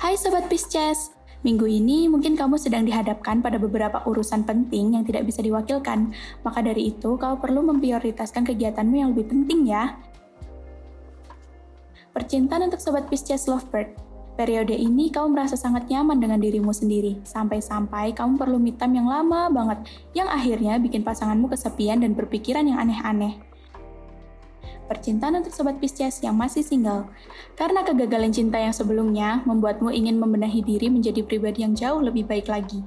Hai Sobat Pisces, minggu ini mungkin kamu sedang dihadapkan pada beberapa urusan penting yang tidak bisa diwakilkan. Maka dari itu, kau perlu memprioritaskan kegiatanmu yang lebih penting ya. Percintaan untuk Sobat Pisces Lovebird. Periode ini kau merasa sangat nyaman dengan dirimu sendiri, sampai-sampai kamu perlu me yang lama banget, yang akhirnya bikin pasanganmu kesepian dan berpikiran yang aneh-aneh percintaan untuk Sobat Pisces yang masih single. Karena kegagalan cinta yang sebelumnya membuatmu ingin membenahi diri menjadi pribadi yang jauh lebih baik lagi.